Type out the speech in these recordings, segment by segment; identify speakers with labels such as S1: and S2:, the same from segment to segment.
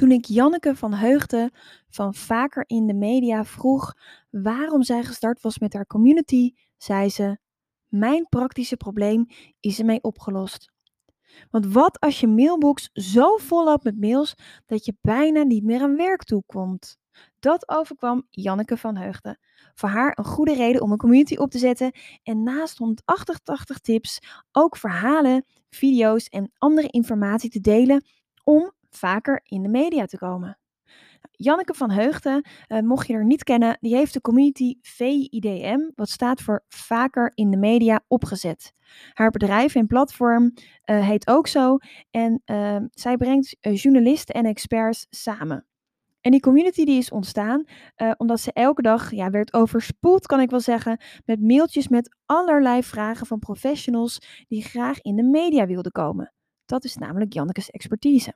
S1: Toen ik Janneke van Heugden van Vaker in de Media vroeg waarom zij gestart was met haar community, zei ze: Mijn praktische probleem is ermee opgelost. Want wat als je mailbox zo vol loopt met mails dat je bijna niet meer aan werk toekomt? Dat overkwam Janneke van Heugden. Voor haar een goede reden om een community op te zetten en naast 188 tips ook verhalen, video's en andere informatie te delen om vaker in de media te komen. Janneke van Heugden, uh, mocht je er niet kennen, die heeft de community VIDM, wat staat voor Vaker in de Media, opgezet. Haar bedrijf en platform uh, heet ook zo en uh, zij brengt journalisten en experts samen. En die community die is ontstaan omdat ze elke dag ja, werd overspoeld, kan ik wel zeggen, met mailtjes met allerlei vragen van professionals die graag in de media wilden komen. Dat is namelijk Janneke's expertise.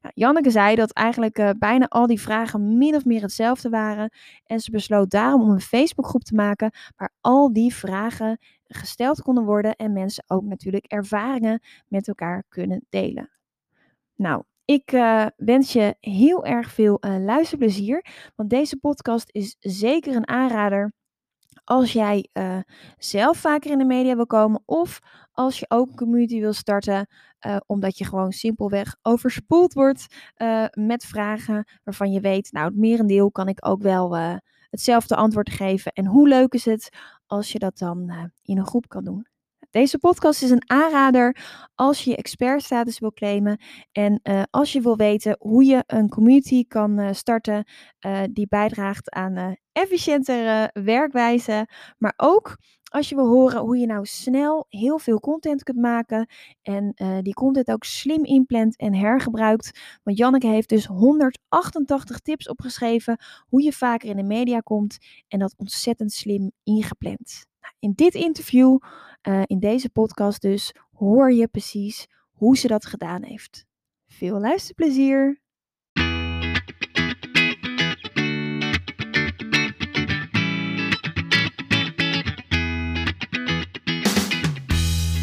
S1: Nou, Janneke zei dat eigenlijk uh, bijna al die vragen min of meer hetzelfde waren. En ze besloot daarom om een Facebookgroep te maken waar al die vragen gesteld konden worden en mensen ook natuurlijk ervaringen met elkaar kunnen delen. Nou, ik uh, wens je heel erg veel uh, luisterplezier, want deze podcast is zeker een aanrader als jij uh, zelf vaker in de media wil komen of als je ook een community wil starten, uh, omdat je gewoon simpelweg overspoeld wordt uh, met vragen waarvan je weet, nou het merendeel kan ik ook wel hetzelfde antwoord geven. En hoe leuk is het als je dat dan in een groep kan doen. Deze podcast is een aanrader als je expertstatus wil claimen en uh, als je wil weten hoe je een community kan uh, starten uh, die bijdraagt aan efficiëntere werkwijze, maar ook als je wil horen hoe je nou snel heel veel content kunt maken en die content ook slim inplant en hergebruikt. Want Janneke heeft dus 188 tips opgeschreven hoe je vaker in de media komt en dat ontzettend slim ingepland. In dit interview uh, in deze podcast dus hoor je precies hoe ze dat gedaan heeft. Veel luisterplezier!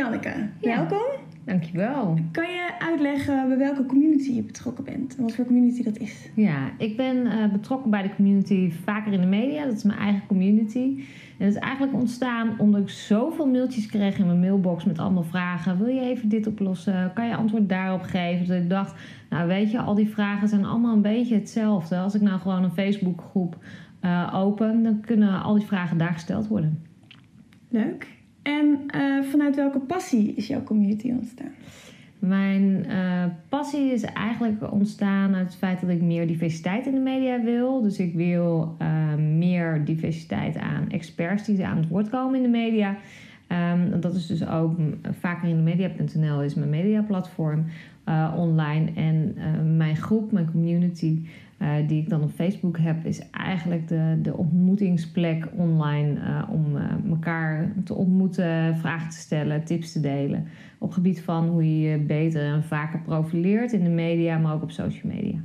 S1: Janneke, ja. welkom.
S2: Dankjewel.
S1: Kan je uitleggen bij welke community je betrokken bent en wat voor community dat is?
S2: Ja, ik ben uh, betrokken bij de community Vaker in de Media. Dat is mijn eigen community. En het is eigenlijk ontstaan omdat ik zoveel mailtjes kreeg in mijn mailbox met allemaal vragen. Wil je even dit oplossen? Kan je antwoord daarop geven? Dat ik dacht, nou weet je, al die vragen zijn allemaal een beetje hetzelfde. Als ik nou gewoon een Facebookgroep uh, open, dan kunnen al die vragen daar gesteld worden.
S1: Leuk. En uh, vanuit welke passie is jouw community ontstaan?
S2: Mijn uh, passie is eigenlijk ontstaan uit het feit dat ik meer diversiteit in de media wil. Dus ik wil uh, meer diversiteit aan experts die aan het woord komen in de media. Um, dat is dus ook vaker in de media.nl is mijn mediaplatform uh, online. En mijn groep, mijn community, uh, die ik dan op Facebook heb, is eigenlijk de, de ontmoetingsplek online uh, om uh, elkaar te ontmoeten, vragen te stellen, tips te delen. Op gebied van hoe je je beter en vaker profileert in de media, maar ook op social media.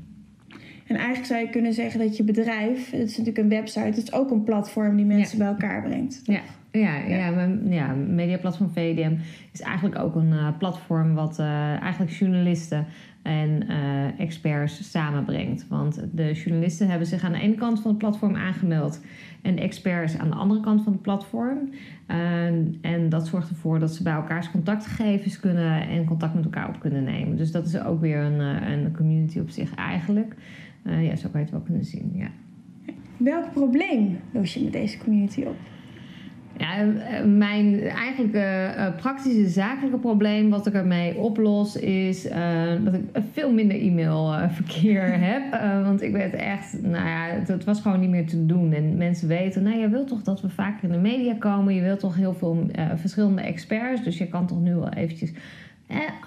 S1: En eigenlijk zou je kunnen zeggen dat je bedrijf, het is natuurlijk een website, het is ook een platform die mensen ja. bij elkaar brengt.
S2: Ja. Ja, ja. ja, mijn, ja, mediaplatform VDM is eigenlijk ook een uh, platform wat uh, eigenlijk journalisten en uh, experts samenbrengt. Want de journalisten hebben zich aan de ene kant van het platform aangemeld en de experts aan de andere kant van het platform. en dat zorgt ervoor dat ze bij elkaars contactgegevens kunnen en contact met elkaar op kunnen nemen. Dus dat is ook weer een, een community op zich eigenlijk. ja, zo kan je het wel kunnen zien. Ja.
S1: Welk probleem los je met deze community op?
S2: Ja, eh, mijn eigenlijk uh, praktische zakelijke probleem wat ik ermee oplos is uh, dat ik veel minder e-mailverkeer heb. want ik werd echt, nou ja, het, het, was gewoon niet meer te doen. En mensen weten, nou je wilt toch dat we vaker in de media komen. Je wilt toch heel veel verschillende experts. Dus je kan toch nu wel eventjes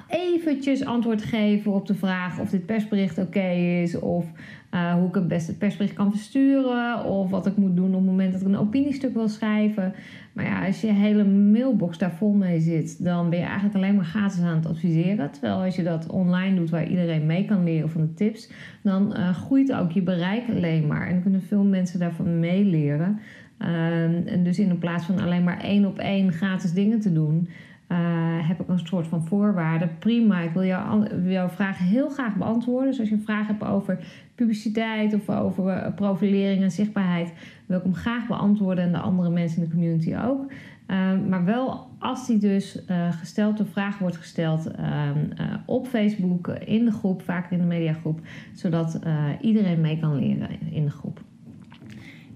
S2: eventjes antwoord geven op de vraag of dit persbericht oké is. Of uh, hoe ik het beste het persbericht kan versturen. Of wat ik moet doen op het moment dat ik een opiniestuk wil schrijven. Maar ja, als je hele mailbox daar vol mee zit, dan ben je eigenlijk alleen maar gratis aan het adviseren. Terwijl als je dat online doet waar iedereen mee kan leren van de tips, dan uh, groeit ook je bereik alleen maar. En kunnen veel mensen daarvan meeleren. Uh, en dus in plaats van alleen maar één op één gratis dingen te doen, uh, heb ik een soort van voorwaarden. Prima, ik wil, jou, wil jouw vraag heel graag beantwoorden. Dus als je een vraag hebt over publiciteit of over uh, profilering en zichtbaarheid, wil ik hem graag beantwoorden en de andere mensen in de community ook. Uh, maar wel als die dus gesteld, de vraag wordt gesteld ehm, op Facebook, in de groep, vaak in de mediagroep, zodat iedereen mee kan leren in de groep.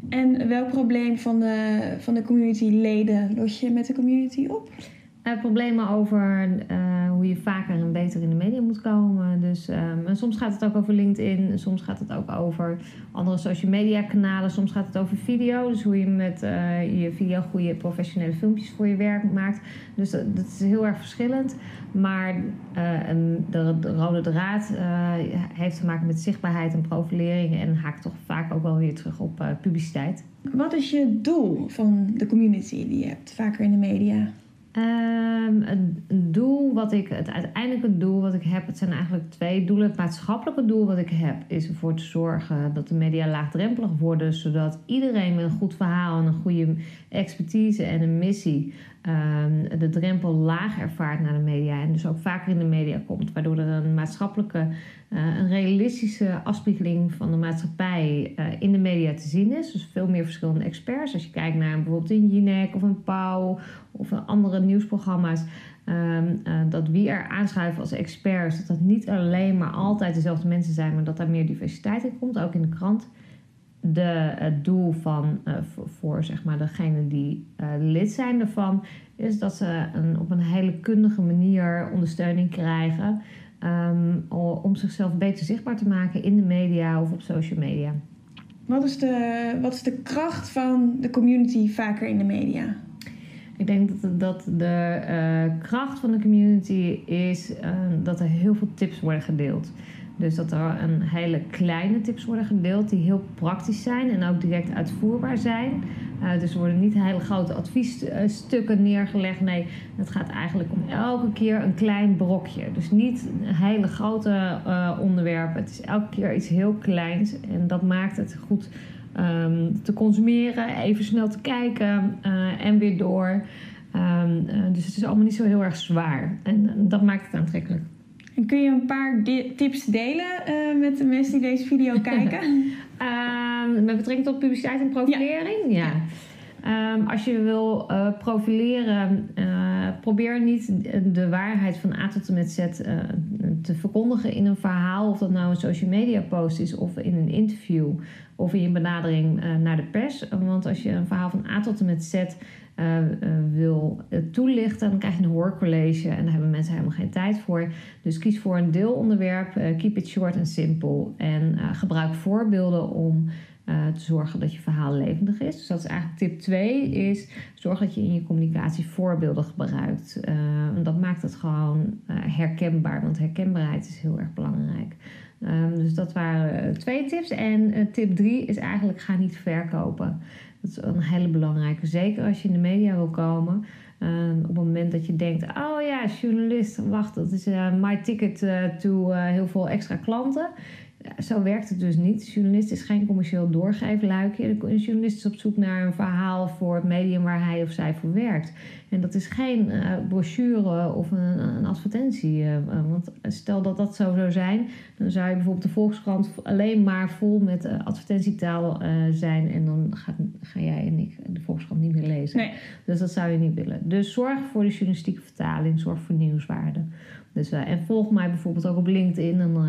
S1: En welk probleem van de, van de community leden los je met de community op?
S2: Uh, problemen over uh, hoe je vaker en beter in de media moet komen. Dus um, soms gaat het ook over LinkedIn, soms gaat het ook over andere social media kanalen, soms gaat het over video. Dus hoe je met uh, je video goede professionele filmpjes voor je werk maakt. Dus dat, dat is heel erg verschillend. Maar de, de, rode draad heeft te maken met zichtbaarheid en profilering en haakt toch vaak ook wel weer terug op publiciteit.
S1: Wat is je doel van de community die je hebt, vaker in de media?
S2: Um, het doel wat ik, het uiteindelijke doel wat ik heb, het zijn eigenlijk twee doelen. Het maatschappelijke doel wat ik heb, is ervoor te zorgen dat de media laagdrempelig worden, zodat iedereen met een goed verhaal en een goede expertise en een missie um, de drempel laag ervaart naar de media en dus ook vaker in de media komt, waardoor er een maatschappelijke, uh, een realistische afspiegeling van de maatschappij uh, in de media te zien is. Dus veel meer verschillende experts. Als je kijkt naar bijvoorbeeld een Jinek of een Pauw of andere nieuwsprogramma's. Um, uh, dat wie er aanschuiven als experts, dat dat niet alleen maar altijd dezelfde mensen zijn, maar dat daar meer diversiteit in komt, ook in de krant. De, het doel van, uh, voor, voor, zeg maar degene die uh, lid zijn ervan, is dat ze een, op een hele kundige manier ondersteuning krijgen um, om zichzelf beter zichtbaar te maken in de media of op social media.
S1: Wat is de, wat is de kracht van de community vaker in de media?
S2: Ik denk dat, dat de uh, kracht van de community is dat er heel veel tips worden gedeeld. Dus dat er een hele kleine tips worden gedeeld die heel praktisch zijn en ook direct uitvoerbaar zijn. Uh, dus er worden niet hele grote adviesstukken neergelegd. Nee, het gaat eigenlijk om elke keer een klein brokje. Dus niet hele grote onderwerpen. Het is elke keer iets heel kleins en dat maakt het goed um, te consumeren, even snel te kijken uh, en weer door. Uh, dus het is allemaal niet zo heel erg zwaar. En dat maakt het aantrekkelijk.
S1: En kun je een paar tips delen met de mensen die deze video kijken?
S2: um, met betrekking tot publiciteit en profilering? ja. ja. Um, als je wil uh, profileren, uh, probeer niet de waarheid van A tot en met Z te verkondigen in een verhaal. Of dat nou een social media post is of in een interview of in je benadering naar de pers. Want als je een verhaal van A tot en met Z wil toelichten, dan krijg je een hoorcollege en daar hebben mensen helemaal geen tijd voor. Dus kies voor een deelonderwerp, keep it short en simple. En gebruik voorbeelden om te zorgen dat je verhaal levendig is. Dus dat is eigenlijk tip 2 is zorg dat je in je communicatie voorbeelden gebruikt. Dat maakt het gewoon herkenbaar, want herkenbaarheid is heel erg belangrijk. Um, dus dat waren twee tips. En tip 3 is eigenlijk ga niet verkopen. Dat is een hele belangrijke. Zeker als je in de media wil komen. Um, op het moment dat je denkt, oh ja, journalist, wacht, dat is my ticket to heel veel extra klanten zo werkt het dus niet. De journalist is geen commercieel doorgeefluikje. De journalist is op zoek naar een verhaal voor het medium waar hij of zij voor werkt. En dat is geen uh, brochure of een, een advertentie. Uh, want stel dat dat zo zou zijn, dan zou je bijvoorbeeld de Volkskrant alleen maar vol met uh, advertentietaal zijn. En dan gaat, ga jij en ik de Volkskrant niet meer lezen.
S1: Nee.
S2: Dus dat zou je niet willen. Dus zorg voor de journalistieke vertaling, zorg voor nieuwswaarde. Dus, en volg mij bijvoorbeeld ook op LinkedIn. En dan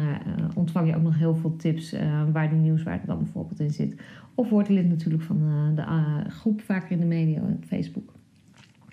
S2: ontvang je ook nog heel veel tips waar die nieuwswaarde dan bijvoorbeeld in zit. Of word lid natuurlijk van de groep vaker in de media op Facebook.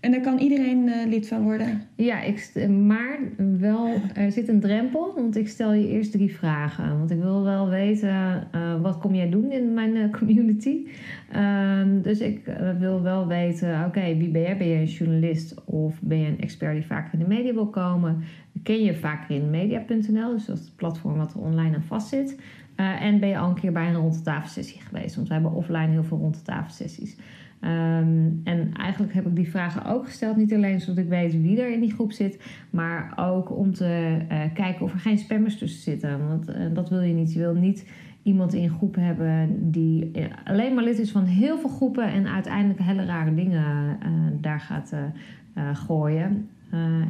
S1: En daar kan iedereen uh, lid van worden?
S2: Ja, ik, maar wel, er zit een drempel, want ik stel je eerst drie vragen. Want ik wil wel weten, uh, wat kom jij doen in mijn uh, community? Ehm, dus ik wil wel weten, oké, wie ben jij? Ben je een journalist of ben je een expert die vaker in de media wil komen? Ken je vaker in media.nl, dus dat is het platform wat er online aan vastzit. en ben je al een keer bij een rond sessie geweest? Want we hebben offline heel veel rond sessies. Ehm, en eigenlijk heb ik die vragen ook gesteld, niet alleen zodat ik weet wie er in die groep zit, maar ook om te uh, kijken of er geen spammers tussen zitten. Want uh, dat wil je niet. Je wil niet iemand in groep hebben die eh, alleen maar lid is van heel veel groepen en uiteindelijk hele rare dingen daar gaat gooien.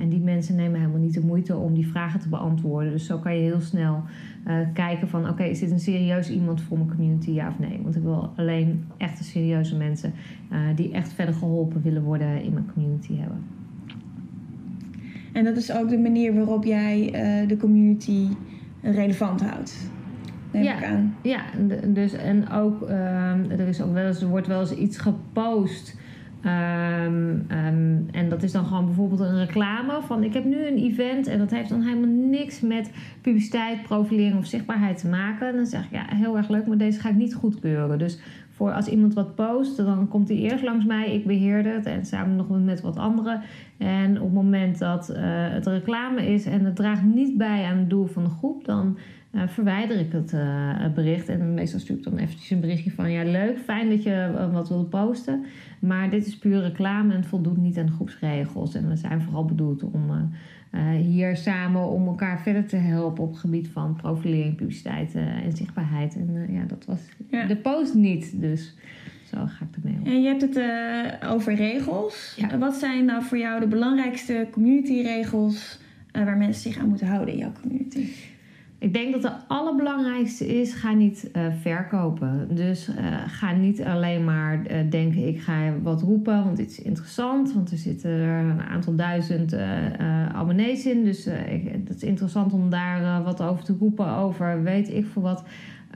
S2: En die mensen nemen helemaal niet de moeite om die vragen te beantwoorden. Dus zo kan je heel snel uh, kijken van oké, is dit een serieus iemand voor mijn community, ja of nee? Want ik wil alleen echte serieuze mensen uh, die echt verder geholpen willen worden in mijn community hebben.
S1: En dat is ook de manier waarop jij de community relevant houdt. Neem
S2: ja,
S1: ik aan.
S2: Ja, dus en ook er is ook wel eens, er wordt wel eens iets gepost Um, um, en dat is dan gewoon bijvoorbeeld een reclame van ik heb nu een event en dat heeft dan helemaal niks met publiciteit, profilering of zichtbaarheid te maken. Dan zeg ik ja, heel erg leuk, maar deze ga ik niet goedkeuren. Dus voor als iemand wat post, dan komt hij eerst langs mij, ik beheer het en samen nog met wat anderen. En op het moment dat uh, het reclame is en het draagt niet bij aan het doel van de groep, dan uh, verwijder ik het, uh, het, bericht. En meestal stuur ik dan eventjes een berichtje van ja, leuk, fijn dat je wat wil posten. Maar dit is puur reclame en het voldoet niet aan de groepsregels. En we zijn vooral bedoeld om hier samen om elkaar verder te helpen op het gebied van profilering, publiciteit en zichtbaarheid. En ja, dat was de post niet. Dus zo ga ik ermee om.
S1: En je hebt het over regels. Ja. Wat zijn nou voor jou de belangrijkste community regels waar mensen zich aan moeten houden in jouw community?
S2: Ik denk dat de allerbelangrijkste is, ga niet uh, verkopen. Dus uh, ga niet alleen maar uh, denken, ik ga wat roepen, want dit is interessant. Want er zitten er een aantal duizend abonnees in. Dus het is interessant om daar wat over te roepen over weet ik voor wat.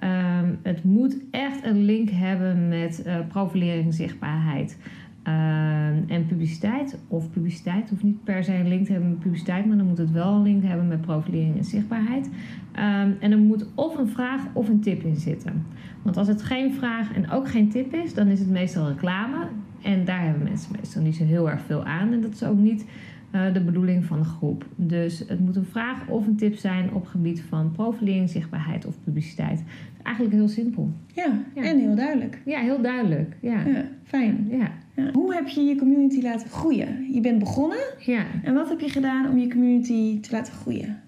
S2: Um, het moet echt een link hebben met profilering zichtbaarheid. Ehm, en publiciteit, of publiciteit hoeft niet per se een link te hebben met publiciteit, maar dan moet het wel een link hebben met profilering en zichtbaarheid. Ehm, en er moet of een vraag of een tip in zitten. Want als het geen vraag en ook geen tip is, dan is het meestal reclame. En daar hebben mensen meestal niet zo heel erg veel aan. En dat is ook niet uh, de bedoeling van de groep. Dus het moet een vraag of een tip zijn op gebied van profilering, zichtbaarheid of publiciteit. Eigenlijk heel simpel.
S1: Ja, ja. en heel duidelijk.
S2: Ja, heel duidelijk. Ja,
S1: ja fijn.
S2: Ja.
S1: Ja. Hoe heb je je community laten groeien? Je bent begonnen.
S2: Ja.
S1: En wat heb je gedaan om je community te laten groeien?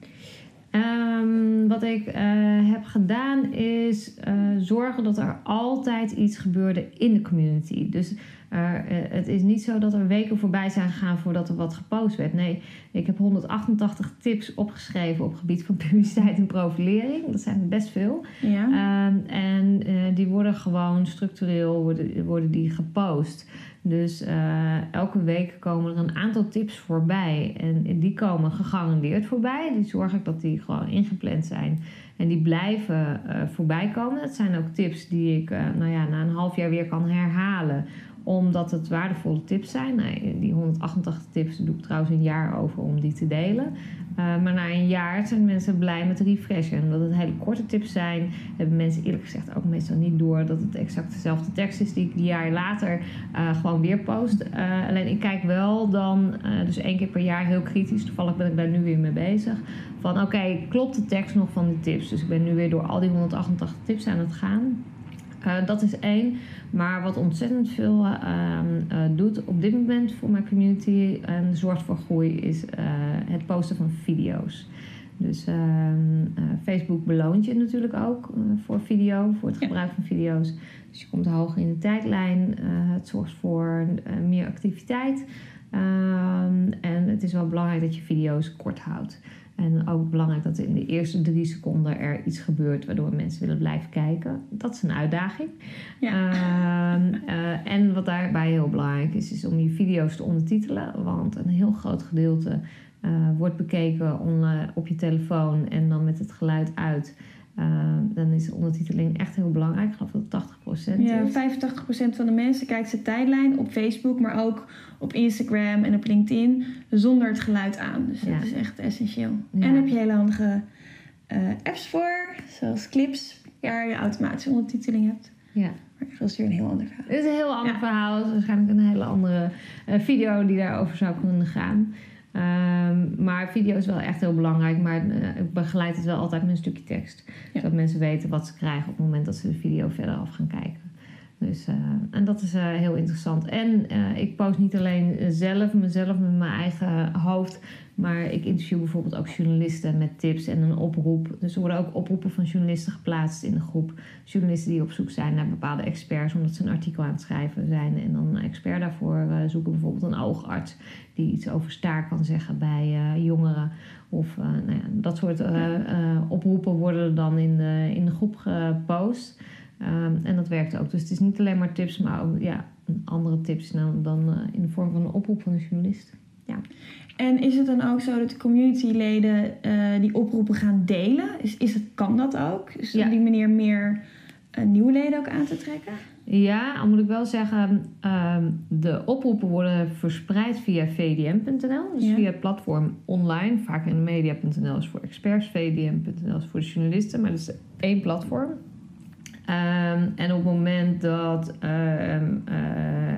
S2: Um, wat ik uh, heb gedaan is uh, zorgen dat er altijd iets gebeurde in de community. Dus uh, het is niet zo dat er weken voorbij zijn gegaan voordat er wat gepost werd. Nee, ik heb 188 tips opgeschreven op het gebied van publiciteit en profilering. Dat zijn best veel.
S1: Ja.
S2: Um, en die worden gewoon structureel worden, worden die gepost. Dus uh, elke week komen er een aantal tips voorbij. En die komen gegarandeerd voorbij. Die zorg ik dat die gewoon ingepland zijn. En die blijven uh, voorbij komen. Dat zijn ook tips die ik uh, nou ja, na een half jaar weer kan herhalen omdat het waardevolle tips zijn. Nou, die 188 tips doe ik trouwens een jaar over om die te delen. Uh, maar na een jaar zijn mensen blij met de refresh. Omdat het hele korte tips zijn, hebben mensen eerlijk gezegd ook meestal niet door dat het exact dezelfde tekst is die ik een jaar later uh, gewoon weer post. Uh, alleen ik kijk wel dan, dus één keer per jaar heel kritisch, toevallig ben ik daar nu weer mee bezig. Van oké, klopt de tekst nog van die tips? Dus ik ben nu weer door al die 188 tips aan het gaan. Uh, dat is één. Maar wat ontzettend veel uh, uh, doet op dit moment voor mijn community en zorgt voor groei, is het posten van video's. Dus ehm, Facebook beloont je natuurlijk ook voor video, voor het gebruik van video's. Dus je komt hoger in de tijdlijn. het zorgt voor meer activiteit. Ehm, en het is wel belangrijk dat je video's kort houdt. En ook belangrijk dat in de eerste drie seconden er iets gebeurt waardoor mensen willen blijven kijken. Dat is een uitdaging.
S1: Ja.
S2: Uh, uh, en wat daarbij heel belangrijk is, is om je video's te ondertitelen. Want een heel groot gedeelte uh, wordt bekeken on, op je telefoon en dan met het geluid uit. dan is de ondertiteling echt heel belangrijk. Ik geloof dat het 80%
S1: Ja,
S2: is.
S1: 85% van de mensen kijkt zijn tijdlijn op Facebook, maar ook op Instagram en op LinkedIn zonder het geluid aan. Dus
S2: Ja.
S1: dat is echt essentieel.
S2: Ja.
S1: En heb je hele handige eh, apps voor, zoals Clips, waar je automatische ondertiteling hebt.
S2: Ja.
S1: Maar dat is weer een heel ander verhaal.
S2: Dit is een heel ander
S1: Ja.
S2: verhaal. Het is waarschijnlijk een hele andere eh, video die daarover zou kunnen gaan. Ehm, maar video is wel echt heel belangrijk. Maar eh, ik begeleid het wel altijd met een stukje tekst. Zodat mensen weten wat ze krijgen op het moment dat ze de video verder af gaan kijken. Dus, eh, en dat is eh, heel interessant. En eh, ik post niet alleen zelf, mezelf met mijn eigen hoofd. Maar ik interview bijvoorbeeld ook journalisten met tips en een oproep. Dus er worden ook oproepen van journalisten geplaatst in de groep. Journalisten die op zoek zijn naar bepaalde experts, omdat ze een artikel aan het schrijven zijn. En dan een expert daarvoor zoeken, bijvoorbeeld een oogarts die iets over staar kan zeggen bij jongeren. Of nou ja, dat soort oproepen worden dan in de, in de groep gepost. Ehm, en dat werkt ook. Dus het is niet alleen maar tips, maar ook ja, andere tips nou, dan eh, in de vorm van een oproep van een journalist.
S1: En is het dan ook zo dat de communityleden eh, die oproepen gaan delen? Is, is het, kan dat ook? Dus
S2: Ja.
S1: op die manier meer eh, nieuwe leden ook aan te trekken?
S2: Ja, al moet ik wel zeggen, ehm, de oproepen worden verspreid via vdm.nl. Dus
S1: Ja.
S2: via het platform online. Vaak in media.nl is voor experts, vdm.nl is voor de journalisten. Maar dat is één platform. Ehm, en op het moment dat ehm, eh,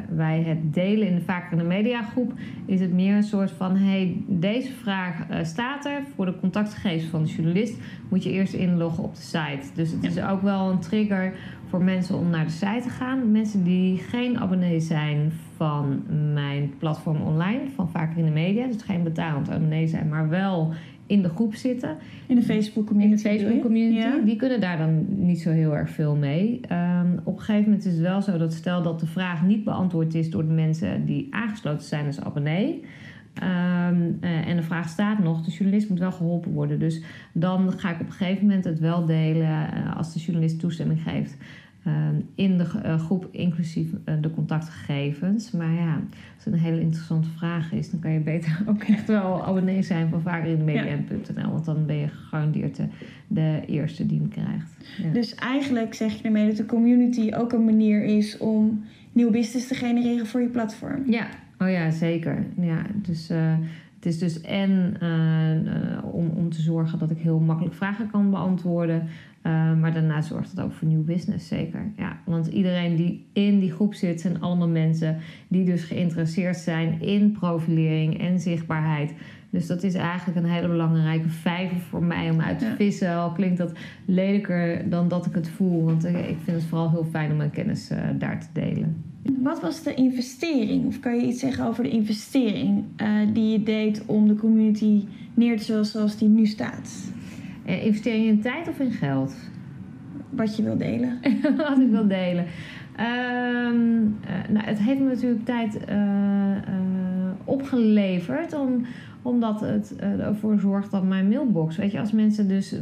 S2: wij het delen in de vaker in de mediagroep, is het meer een soort van: hey, deze vraag eh, staat er voor de contactgegevens van de journalist. Moet je eerst inloggen op de site. Dus het is ook wel een trigger voor mensen om naar de site te gaan. Mensen die geen abonnee zijn van mijn platform online, van vaker in de media, dus geen betalend abonnee zijn, maar wel in de groep zitten.
S1: In de Facebook
S2: In
S1: community?
S2: de
S1: bedoel je?
S2: Facebook community.
S1: Ja.
S2: Die kunnen daar dan niet zo heel erg veel mee. Ehm, op een gegeven moment is het wel zo dat stel dat de vraag niet beantwoord is door de mensen die aangesloten zijn als abonnee. ehm, eh, en de vraag staat nog, de journalist moet wel geholpen worden. Dus dan ga ik op een gegeven moment het wel delen eh, als de journalist toestemming geeft. Ehm, in de eh, groep, inclusief eh, de contactgegevens. Maar ja, als het een hele interessante vraag is, dan kan je beter ook echt wel abonnee zijn van vaker in de media.nl. Want dan ben je gegarandeerd de, de eerste die hem krijgt. Ja.
S1: Dus eigenlijk zeg je ermee dat de community ook een manier is om nieuw business te genereren voor je platform.
S2: Ja, oh ja, zeker. Ja, dus eh, het is dus en om, om te zorgen dat ik heel makkelijk vragen kan beantwoorden. Eh, maar daarna zorgt het ook voor nieuw business, zeker. Ja, want iedereen die in die groep zit, zijn allemaal mensen die dus geïnteresseerd zijn in profilering en zichtbaarheid. Dus dat is eigenlijk een hele belangrijke vijver voor mij om uit te vissen. Al klinkt dat lelijker dan dat ik het voel. Want eh, ik vind het vooral heel fijn om mijn kennis eh, daar te delen.
S1: Wat was de investering? Of kan je iets zeggen over de investering die je deed om de community neer te zetten zoals die nu staat?
S2: Eh, investering in tijd of in geld?
S1: Wat je wil delen.
S2: Wat ik wil delen. Ehm, eh, nou, het heeft me natuurlijk tijd eh, opgeleverd. Om, omdat het ervoor zorgt dat mijn mailbox... Weet je, als mensen dus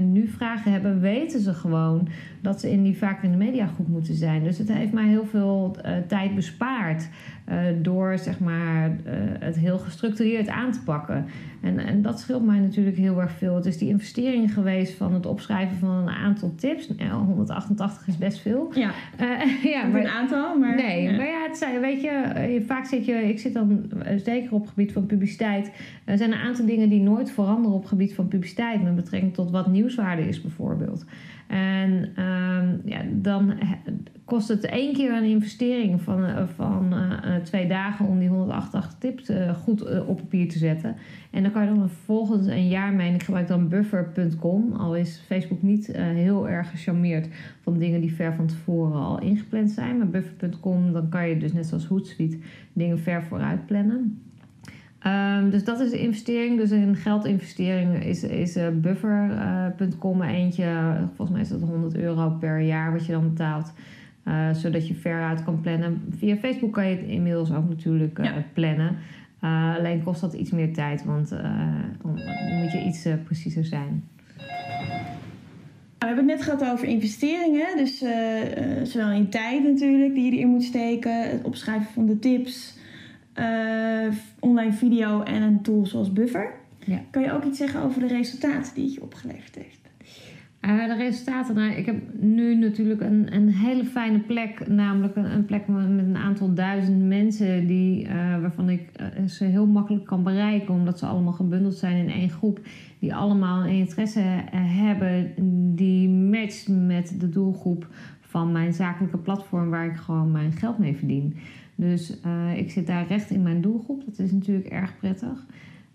S2: nu vragen hebben... weten ze gewoon dat ze in die vaker in de mediagroep moeten zijn. Dus het heeft mij heel veel eh, tijd bespaard... eh, door zeg maar, eh, het heel gestructureerd aan te pakken. En, en dat scheelt mij natuurlijk heel erg veel. Het is die investering geweest van het opschrijven van een aantal tips. Nou, 188 is best veel.
S1: Ja,
S2: ja, maar,
S1: een aantal, maar...
S2: nee,
S1: ja.
S2: maar ja, het zijn, weet je, vaak zit je, ik zit dan zeker op het gebied van publiciteit. Er zijn een aantal dingen die nooit veranderen op het gebied van publiciteit met betrekking tot wat nieuwswaarde is bijvoorbeeld. En ehm, ja, dan kost het één keer een investering van, eh, van eh, eh, twee dagen om die 188 tips goed op papier te zetten. En dan kan je dan vervolgens een jaar mee, ik gebruik dan buffer.com, al is Facebook niet heel erg gecharmeerd van dingen die ver van tevoren al ingepland zijn. Maar buffer.com, dan kan je dus net zoals Hootsuite dingen ver vooruit plannen. Ehm, dus dat is de investering. Dus een geldinvestering is, is eh, buffer.com eentje. Volgens mij is dat 100 euro per jaar wat je dan betaalt. eh, zodat je veruit kan plannen. Via Facebook kan je het inmiddels ook natuurlijk eh,
S1: Ja.
S2: plannen. Eh, alleen kost dat iets meer tijd, want eh, dan moet je iets eh, preciezer zijn.
S1: We hebben het net gehad over investeringen. Dus eh, eh, zowel in tijd natuurlijk, die je erin moet steken. Het opschrijven van de tips. Eh, online video en een tool zoals Buffer.
S2: Ja.
S1: Kan je ook iets zeggen over de resultaten die het je opgeleverd heeft?
S2: Uh, de resultaten, nou, ik heb nu natuurlijk een, een hele fijne plek, namelijk een, een plek met een aantal duizend mensen die, uh, waarvan ik ze heel makkelijk kan bereiken, omdat ze allemaal gebundeld zijn in één groep, die allemaal een interesse hebben die matcht met de doelgroep van mijn zakelijke platform waar ik gewoon mijn geld mee verdien. Dus ik zit daar recht in mijn doelgroep, dat is natuurlijk erg prettig.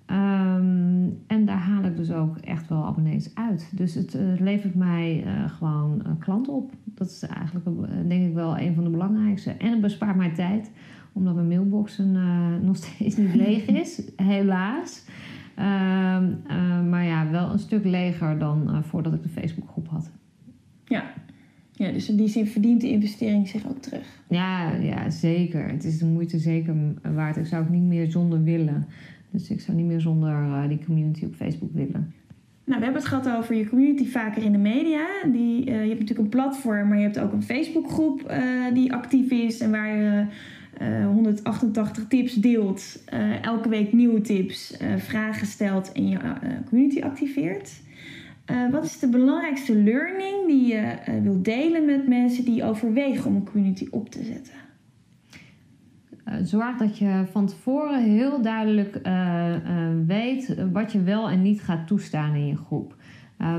S2: Um, en daar haal ik dus ook echt wel abonnees uit. Dus het, uh, levert mij uh, gewoon klanten op. Dat is eigenlijk denk ik wel een van de belangrijkste. En het bespaart mij tijd, omdat mijn mailbox nog steeds niet leeg is, helaas. Um, maar ja, wel een stuk leger dan voordat ik de Facebookgroep had.
S1: Ja. Ja, dus in die zin verdient de investering zich ook terug.
S2: Ja, ja, zeker. Het is de moeite zeker waard. Ik zou het niet meer zonder willen. Dus ik zou niet meer zonder uh, die community op Facebook willen.
S1: Nou, we hebben het gehad over je community vaker in de media. Die, uh, je hebt natuurlijk een platform, maar je hebt ook een Facebookgroep uh, die actief is en waar je 188 tips deelt. elke week nieuwe tips, vragen stelt en je community activeert. Wat is de belangrijkste learning die je wilt delen met mensen die overwegen om een community op te zetten?
S2: Uh, zorg dat je van tevoren heel duidelijk uh, uh, weet wat je wel en niet gaat toestaan in je groep.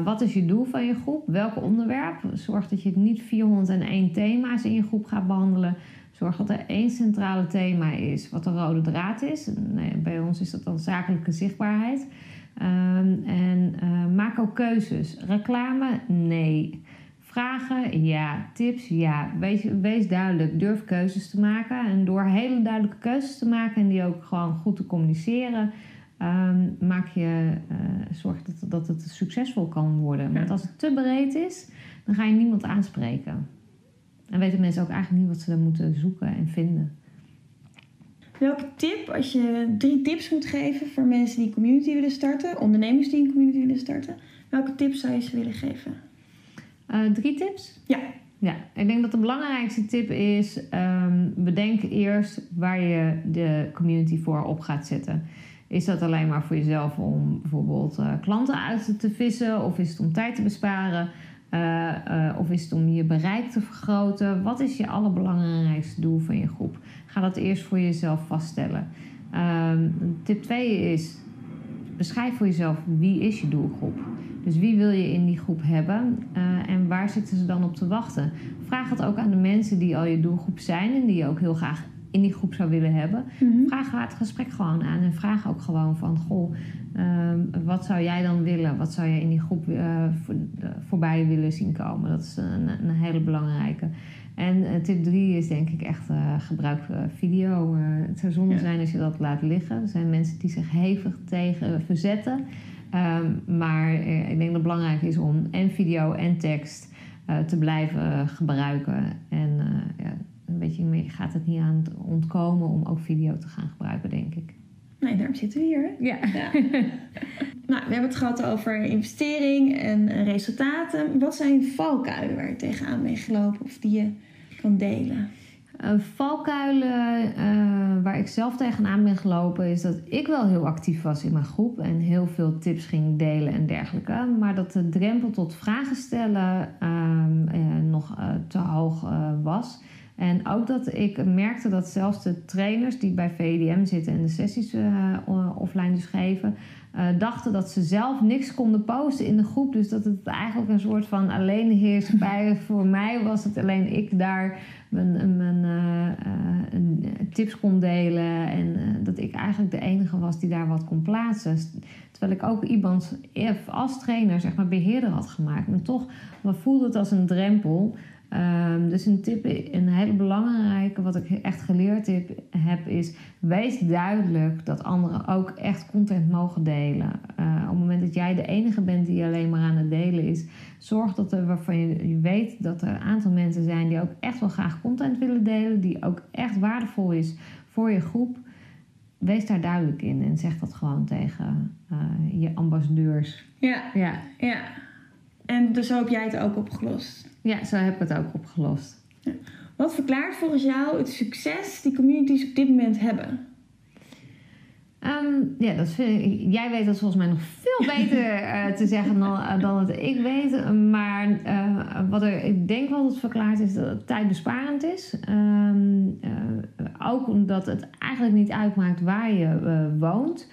S2: wat is je doel van je groep? Welk onderwerp? Zorg dat je niet 401 thema's in je groep gaat behandelen. Zorg dat er één centrale thema is, wat de rode draad is. Nee, bij ons is dat dan zakelijke zichtbaarheid. Ehm, en maak ook keuzes. Reclame? Nee. Vragen? Ja. Tips? Ja. Wees, wees duidelijk. Durf keuzes te maken. En door hele duidelijke keuzes te maken en die ook gewoon goed te communiceren, um, maak je, uh, zorg dat, dat het succesvol kan worden. Want als het te breed is, dan ga je niemand aanspreken. En weten mensen ook eigenlijk niet wat ze dan moeten zoeken en vinden.
S1: Welke tip, als je drie tips moet geven voor mensen die een community willen starten, ondernemers die een community willen starten, welke tips zou je ze willen geven?
S2: Uh, drie tips?
S1: Ja.
S2: Ja, ik denk dat de belangrijkste tip is: um, bedenk eerst waar je de community voor op gaat zetten. Is dat alleen maar voor jezelf om bijvoorbeeld uh, klanten uit te vissen? Of is het om tijd te besparen? Uh, of is het om je bereik te vergroten? Wat is je allerbelangrijkste doel van je groep? Ga dat eerst voor jezelf vaststellen. Um, tip 2 is: beschrijf voor jezelf wie is je doelgroep. Dus wie wil je in die groep hebben uh, en waar zitten ze dan op te wachten? Vraag het ook aan de mensen die al je doelgroep zijn en die je ook heel graag in die groep zou willen hebben. Mm -hmm. Vraag het gesprek gewoon aan en vraag ook gewoon van: Goh, uh, wat zou jij dan willen? Wat zou je in die groep uh, voor, voorbij willen zien komen? Dat is een, een hele belangrijke. En tip 3 is denk ik echt gebruik video. het zou zonde ja. zijn als je dat laat liggen. Er zijn mensen die zich hevig tegen verzetten. Um, maar uh, ik denk dat het belangrijk is om en video en tekst te blijven gebruiken. En ja, een beetje meer gaat het niet aan het ontkomen om ook video te gaan gebruiken, denk ik.
S1: Nee, daarom zitten we hier.
S2: Ja. ja.
S1: nou, we hebben het gehad over investering en resultaten. Wat zijn valkuilen waar je tegenaan bent gelopen of die je kan delen?
S2: Uh, valkuilen uh, waar ik zelf tegenaan ben gelopen is dat ik wel heel actief was in mijn groep en heel veel tips ging delen en dergelijke. Maar dat de drempel tot vragen stellen uh, nog te hoog was. En ook dat ik merkte dat zelfs de trainers die bij VDM zitten en de sessies offline dus geven, uh, dachten dat ze zelf niks konden posten in de groep. Dus dat het eigenlijk een soort van alleenheerschappij voor mij was. Het alleen ik daar mijn, mijn uh, uh, tips kon delen. En dat ik eigenlijk de enige was die daar wat kon plaatsen. Terwijl ik ook iemand als trainer, zeg maar, beheerder had gemaakt. Maar toch voelde het als een drempel. Um, dus een tip, een hele belangrijke, wat ik echt geleerd heb, heb is: wees duidelijk dat anderen ook echt content mogen delen. Uh, op het moment dat jij de enige bent die alleen maar aan het delen is, zorg dat er waarvan je, je weet dat er een aantal mensen zijn die ook echt wel graag content willen delen, die ook echt waardevol is voor je groep. Wees daar duidelijk in en zeg dat gewoon tegen uh, je ambassadeurs.
S1: Ja, ja, ja. En dus zo heb jij het ook opgelost?
S2: Ja, zo heb ik het ook opgelost.
S1: Ja. Wat verklaart volgens jou het succes die communities op dit moment hebben?
S2: Um, ja, dat vind ik, jij weet dat volgens mij nog veel beter uh, te zeggen dan, uh, dan het ik weet. Maar uh, wat er, ik denk wel dat verklaart is dat het tijdbesparend is. Um, ook omdat het eigenlijk niet uitmaakt waar je woont.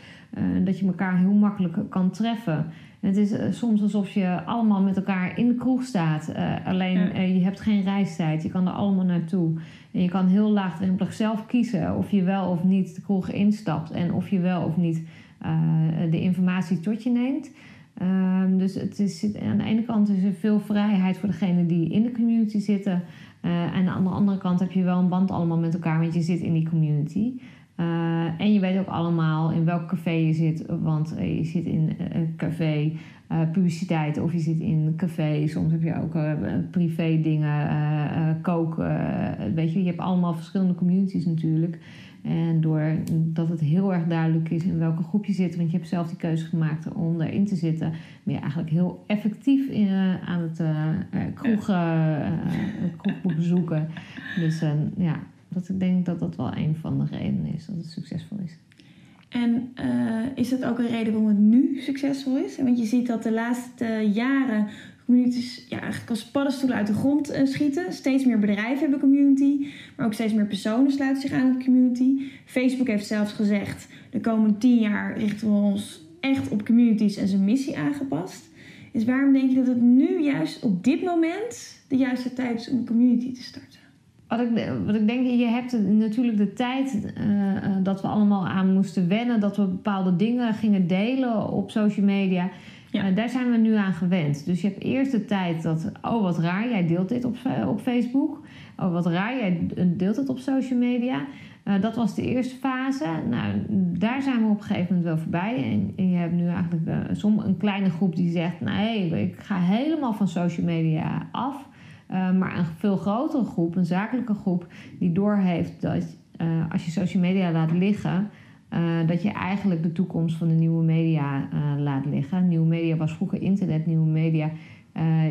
S2: dat je elkaar heel makkelijk kan treffen. Het is soms alsof je allemaal met elkaar in de kroeg staat. alleen je hebt geen reistijd. Je kan er allemaal naartoe. En je kan heel laagdrempelig zelf kiezen of je wel of niet de kroeg instapt en of je wel of niet uh, de informatie tot je neemt. Um, dus het is, aan de ene kant is er veel vrijheid voor degenen die in de community zitten. En aan de andere kant heb je wel een band allemaal met elkaar, want je zit in die community. Uh, en je weet ook allemaal in welk café je zit, want je zit in een café publiciteit of je zit in café. Soms heb je ook privé dingen, koken. weet je, je hebt allemaal verschillende communities natuurlijk. En doordat het heel erg duidelijk is in welke groep je zit, want je hebt zelf die keuze gemaakt om erin te zitten, ben je eigenlijk heel effectief aan het kroeg, kroeg bezoeken. Dus ja, dat ik denk dat dat wel een van de redenen is dat het succesvol is.
S1: En uh, is dat ook een reden waarom het nu succesvol is? Want je ziet dat de laatste jaren communities ja, eigenlijk als paddenstoelen uit de grond uh, schieten. Steeds meer bedrijven hebben community, maar ook steeds meer personen sluiten zich aan de community. Facebook heeft zelfs gezegd: de komende tien jaar richten we ons echt op communities en zijn missie aangepast. Dus waarom denk je dat het nu juist op dit moment de juiste tijd is om een community te starten?
S2: Wat ik, wat ik denk, je hebt natuurlijk de tijd uh, dat we allemaal aan moesten wennen, dat we bepaalde dingen gingen delen op social media. Ja. Uh, daar zijn we nu aan gewend. Dus je hebt eerst de tijd dat, oh wat raar, jij deelt dit op, op Facebook. Oh wat raar, jij deelt het op social media. Uh, dat was de eerste fase. Nou, daar zijn we op een gegeven moment wel voorbij. En, en je hebt nu eigenlijk uh, een kleine groep die zegt: Nee, ik ga helemaal van social media af. Uh, maar een veel grotere groep, een zakelijke groep, die doorheeft dat uh, als je social media laat liggen, uh, dat je eigenlijk de toekomst van de nieuwe media laat liggen. Nieuwe media was vroeger internet, nieuwe media.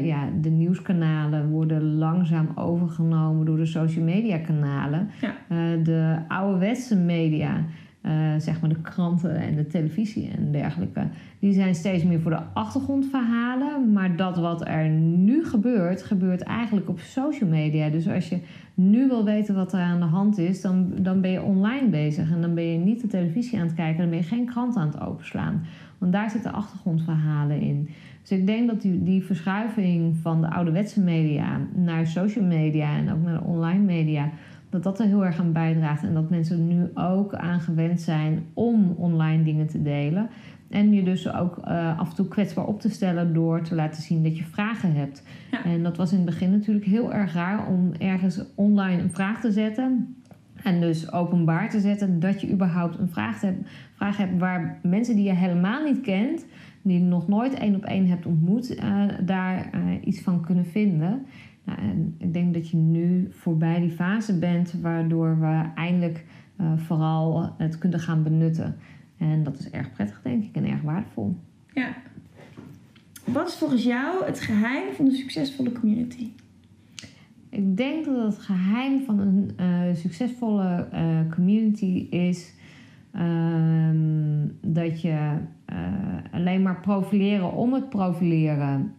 S2: ja, de nieuwskanalen worden langzaam overgenomen door de social media kanalen. Ja. de ouderwetse media, uh, zeg maar de kranten en de televisie en dergelijke, die zijn steeds meer voor de achtergrondverhalen. Maar dat wat er nu gebeurt, gebeurt eigenlijk op social media. Dus als je nu wil weten wat er aan de hand is, dan, dan ben je online bezig. En dan ben je niet de televisie aan het kijken, dan ben je geen krant aan het openslaan. Want daar zitten achtergrondverhalen in. Dus ik denk dat die, die verschuiving van de ouderwetse media naar social media en ook naar de online media dat dat er heel erg aan bijdraagt. En dat mensen nu ook aan gewend zijn om online dingen te delen. En je dus ook uh, af en toe kwetsbaar op te stellen door te laten zien dat je vragen hebt. En dat was in het begin natuurlijk heel erg raar om ergens online een vraag te zetten. En dus openbaar te zetten dat je überhaupt een vraag hebt, vraag hebt waar mensen die je helemaal niet kent, die je nog nooit één op één hebt ontmoet, uh, daar uh, iets van kunnen vinden. Nou, en ik denk dat je nu voorbij die fase bent waardoor we eindelijk uh, vooral het kunnen gaan benutten. En dat is erg prettig, denk ik, en erg waardevol.
S1: Ja. Wat is volgens jou het geheim van een succesvolle community?
S2: Ik denk dat het geheim van een uh, succesvolle uh, community is uh, dat je alleen maar profileren om het profileren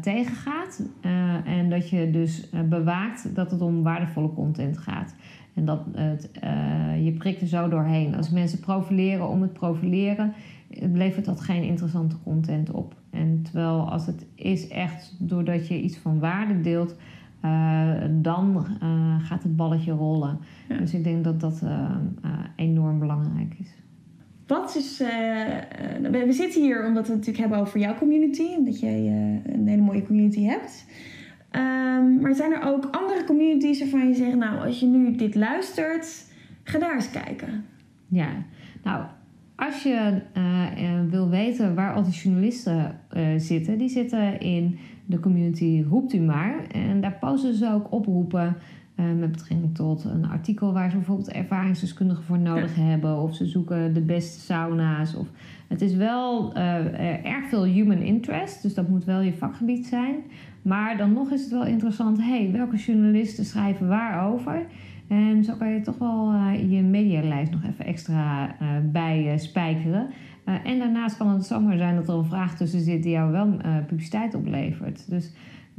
S2: tegengaat. Uh, en dat je dus uh, bewaakt dat het om waardevolle content gaat. En dat het, je prikt er zo doorheen. Als mensen profileren om het profileren, levert dat geen interessante content op. En terwijl als het is echt doordat je iets van waarde deelt, dan gaat het balletje rollen. Ja. Dus ik denk dat dat enorm belangrijk is.
S1: Wat is. Uh, we zitten hier omdat we het natuurlijk hebben over jouw community. Omdat jij uh, een hele mooie community hebt. Um, maar zijn er ook andere communities waarvan je zegt: Nou, als je nu dit luistert, ga daar eens kijken.
S2: Ja, nou, als je wil weten waar al die journalisten zitten, die zitten in de community Roept u maar. En daar posten ze ook oproepen met betrekking tot een artikel waar ze bijvoorbeeld ervaringsdeskundigen voor nodig hebben. Of ze zoeken de beste sauna's. Of, het is wel uh, erg veel human interest, dus dat moet wel je vakgebied zijn. Maar dan nog is het wel interessant, hey, welke journalisten schrijven waarover? En zo kan je toch wel uh, je medialijst nog even extra uh, bij spijkeren. en daarnaast kan het zomaar zijn dat er een vraag tussen zit die jou wel publiciteit oplevert. Dus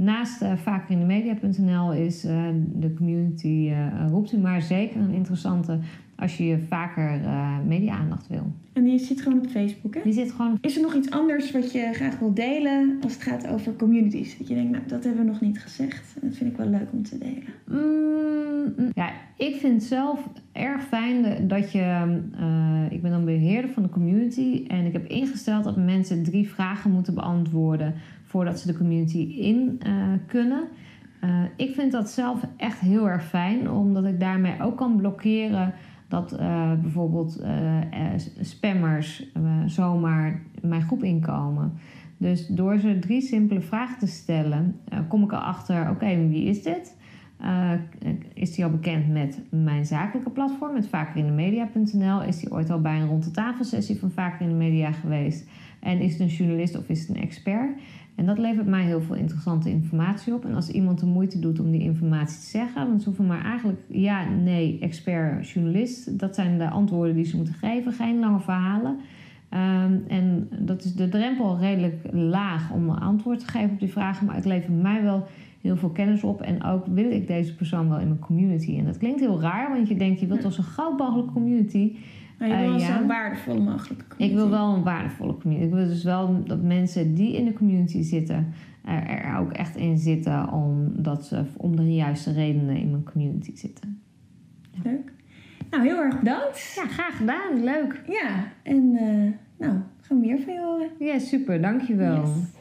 S2: naast vaker in de media.nl is de community roept u maar zeker een interessante als je vaker uh, media-aandacht wil.
S1: En die zit gewoon op Facebook, hè?
S2: Die zit gewoon...
S1: Is er nog iets anders wat je graag wil delen als het gaat over communities? Dat je denkt, nou, dat hebben we nog niet gezegd. Dat vind ik wel leuk om te delen.
S2: Mm, ja, ik vind zelf erg fijn dat je... Uh, ik ben dan beheerder van de community. En ik heb ingesteld dat mensen drie vragen moeten beantwoorden... voordat ze de community in uh, kunnen... Uh, ik vind dat zelf echt heel erg fijn, omdat ik daarmee ook kan blokkeren dat uh, bijvoorbeeld spammers zomaar mijn groep inkomen. Dus door ze drie simpele vragen te stellen, kom ik erachter: oké, wie is dit? is die al bekend met mijn zakelijke platform, met vakerindemedia.nl? Is die ooit al bij een rond de tafel sessie van Vaker in de Media geweest? En is het een journalist of is het een expert? En dat levert mij heel veel interessante informatie op. En als iemand de moeite doet om die informatie te zeggen, want ze hoeven maar eigenlijk ja, nee, expert, journalist. Dat zijn de antwoorden die ze moeten geven, geen lange verhalen. Um, en dat is de drempel redelijk laag om een antwoord te geven op die vragen, maar het levert mij wel heel veel kennis op. En ook wil ik deze persoon wel in mijn community. En dat klinkt heel raar, want je denkt je wilt wel zo gauw mogelijk community.
S1: Maar je wil uh, ja. waardevolle mogelijke community.
S2: Ik wil wel een waardevolle community. Ik wil dus wel dat mensen die in de community zitten, er, er ook echt in zitten omdat ze om de juiste redenen in mijn community zitten.
S1: Ja. Leuk. Nou, heel erg bedankt.
S2: Ja, graag gedaan. Leuk.
S1: Ja, en uh, nou, gaan we meer van je horen.
S2: Ja, super. Dankjewel. Yes.